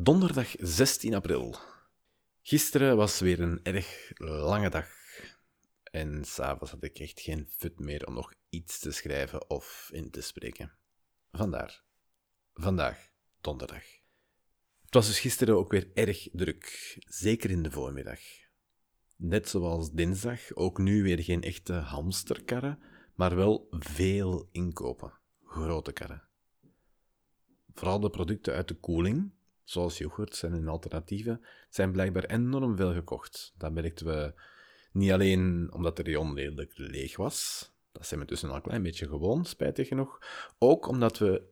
Donderdag 16 april. Gisteren was weer een erg lange dag. En s'avonds had ik echt geen fut meer om nog iets te schrijven of in te spreken. Vandaar. Vandaag, donderdag. Het was dus gisteren ook weer erg druk, zeker in de voormiddag. Net zoals dinsdag, ook nu weer geen echte hamsterkarren, maar wel veel inkopen. Grote karren. Vooral de producten uit de koeling, zoals yoghurt en hun alternatieven, zijn blijkbaar enorm veel gekocht. Dat merkten we niet alleen omdat de rayon redelijk leeg was, dat zijn we tussen al een klein beetje gewoon, spijtig genoeg, ook omdat we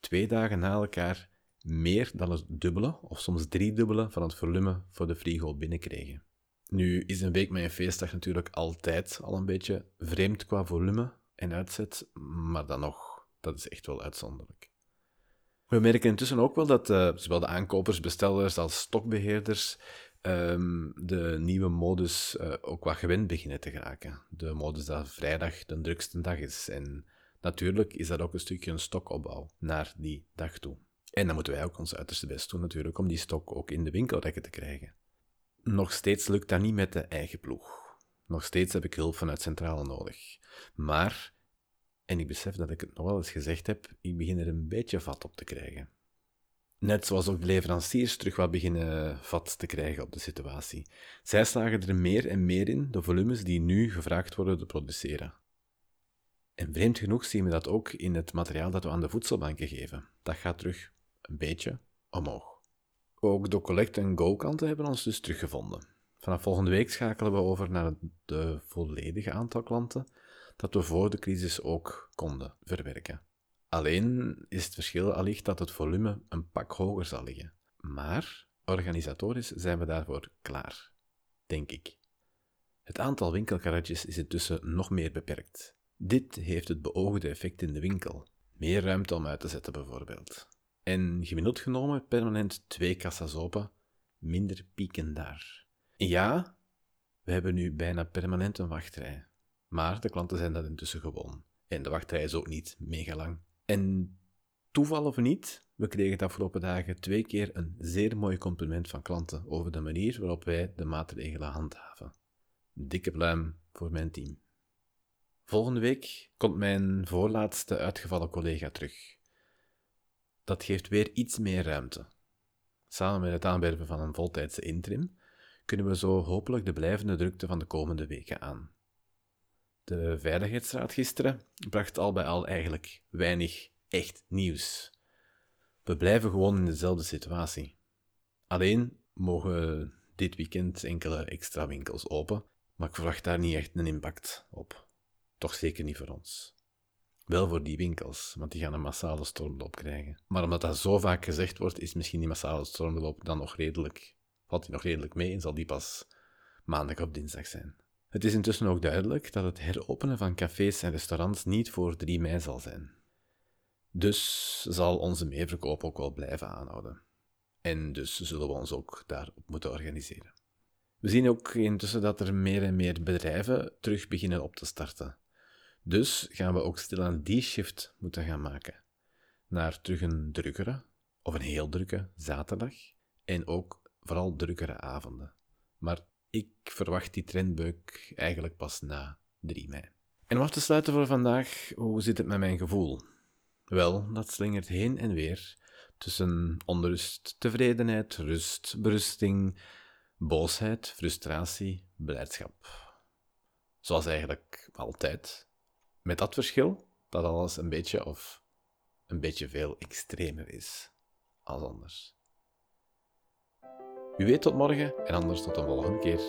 twee dagen na elkaar meer dan het dubbele, of soms driedubbele, van het volume voor de frigo binnenkregen. Nu is een week met een feestdag natuurlijk altijd al een beetje vreemd qua volume en uitzet, maar dan nog, dat is echt wel uitzonderlijk. We merken intussen ook wel dat uh, zowel de aankopers, bestellers als stokbeheerders um, de nieuwe modus uh, ook wat gewend beginnen te geraken. De modus dat vrijdag de drukste dag is. En natuurlijk is dat ook een stukje een stokopbouw naar die dag toe. En dan moeten wij ook ons uiterste best doen natuurlijk om die stok ook in de winkelrekken te krijgen. Nog steeds lukt dat niet met de eigen ploeg. Nog steeds heb ik hulp vanuit Centrale nodig. Maar en ik besef dat ik het nog wel eens gezegd heb, ik begin er een beetje vat op te krijgen. Net zoals ook de leveranciers terug wat beginnen vat te krijgen op de situatie. Zij slagen er meer en meer in de volumes die nu gevraagd worden te produceren. En vreemd genoeg zien we dat ook in het materiaal dat we aan de voedselbanken geven. Dat gaat terug een beetje omhoog. Ook de collect- en go-kanten hebben ons dus teruggevonden. Vanaf volgende week schakelen we over naar het volledige aantal klanten dat we voor de crisis ook konden verwerken. Alleen is het verschil allicht dat het volume een pak hoger zal liggen. Maar organisatorisch zijn we daarvoor klaar, denk ik. Het aantal winkelkarretjes is intussen nog meer beperkt. Dit heeft het beoogde effect in de winkel. Meer ruimte om uit te zetten bijvoorbeeld. En gemiddeld genomen permanent twee kassas open, minder pieken daar. Ja, we hebben nu bijna permanent een wachtrij. Maar de klanten zijn dat intussen gewoon. En de wachtrij is ook niet mega lang. En toeval of niet, we kregen de afgelopen dagen twee keer een zeer mooi compliment van klanten over de manier waarop wij de maatregelen handhaven. Dikke pluim voor mijn team. Volgende week komt mijn voorlaatste uitgevallen collega terug. Dat geeft weer iets meer ruimte. Samen met het aanwerven van een voltijdse interim kunnen we zo hopelijk de blijvende drukte van de komende weken aan. De Veiligheidsraad gisteren bracht al bij al eigenlijk weinig echt nieuws. We blijven gewoon in dezelfde situatie. Alleen mogen dit weekend enkele extra winkels open, maar ik verwacht daar niet echt een impact op. Toch zeker niet voor ons. Wel voor die winkels, want die gaan een massale stormloop krijgen. Maar omdat dat zo vaak gezegd wordt, is misschien die massale stormloop dan nog redelijk, valt die nog redelijk mee en zal die pas maandag of dinsdag zijn. Het is intussen ook duidelijk dat het heropenen van cafés en restaurants niet voor 3 mei zal zijn. Dus zal onze meeverkoop ook wel blijven aanhouden. En dus zullen we ons ook daarop moeten organiseren. We zien ook intussen dat er meer en meer bedrijven terug beginnen op te starten. Dus gaan we ook stilaan die shift moeten gaan maken. Naar terug een drukkere, of een heel drukke zaterdag. En ook vooral drukkere avonden. Maar ik verwacht die trendbeuk eigenlijk pas na 3 mei. En om af te sluiten voor vandaag, hoe zit het met mijn gevoel? Wel, dat slingert heen en weer tussen onrust, tevredenheid, rust, berusting, boosheid, frustratie, blijdschap. Zoals eigenlijk altijd. Met dat verschil dat alles een beetje of een beetje veel extremer is als anders. U weet tot morgen en anders tot een volgende keer.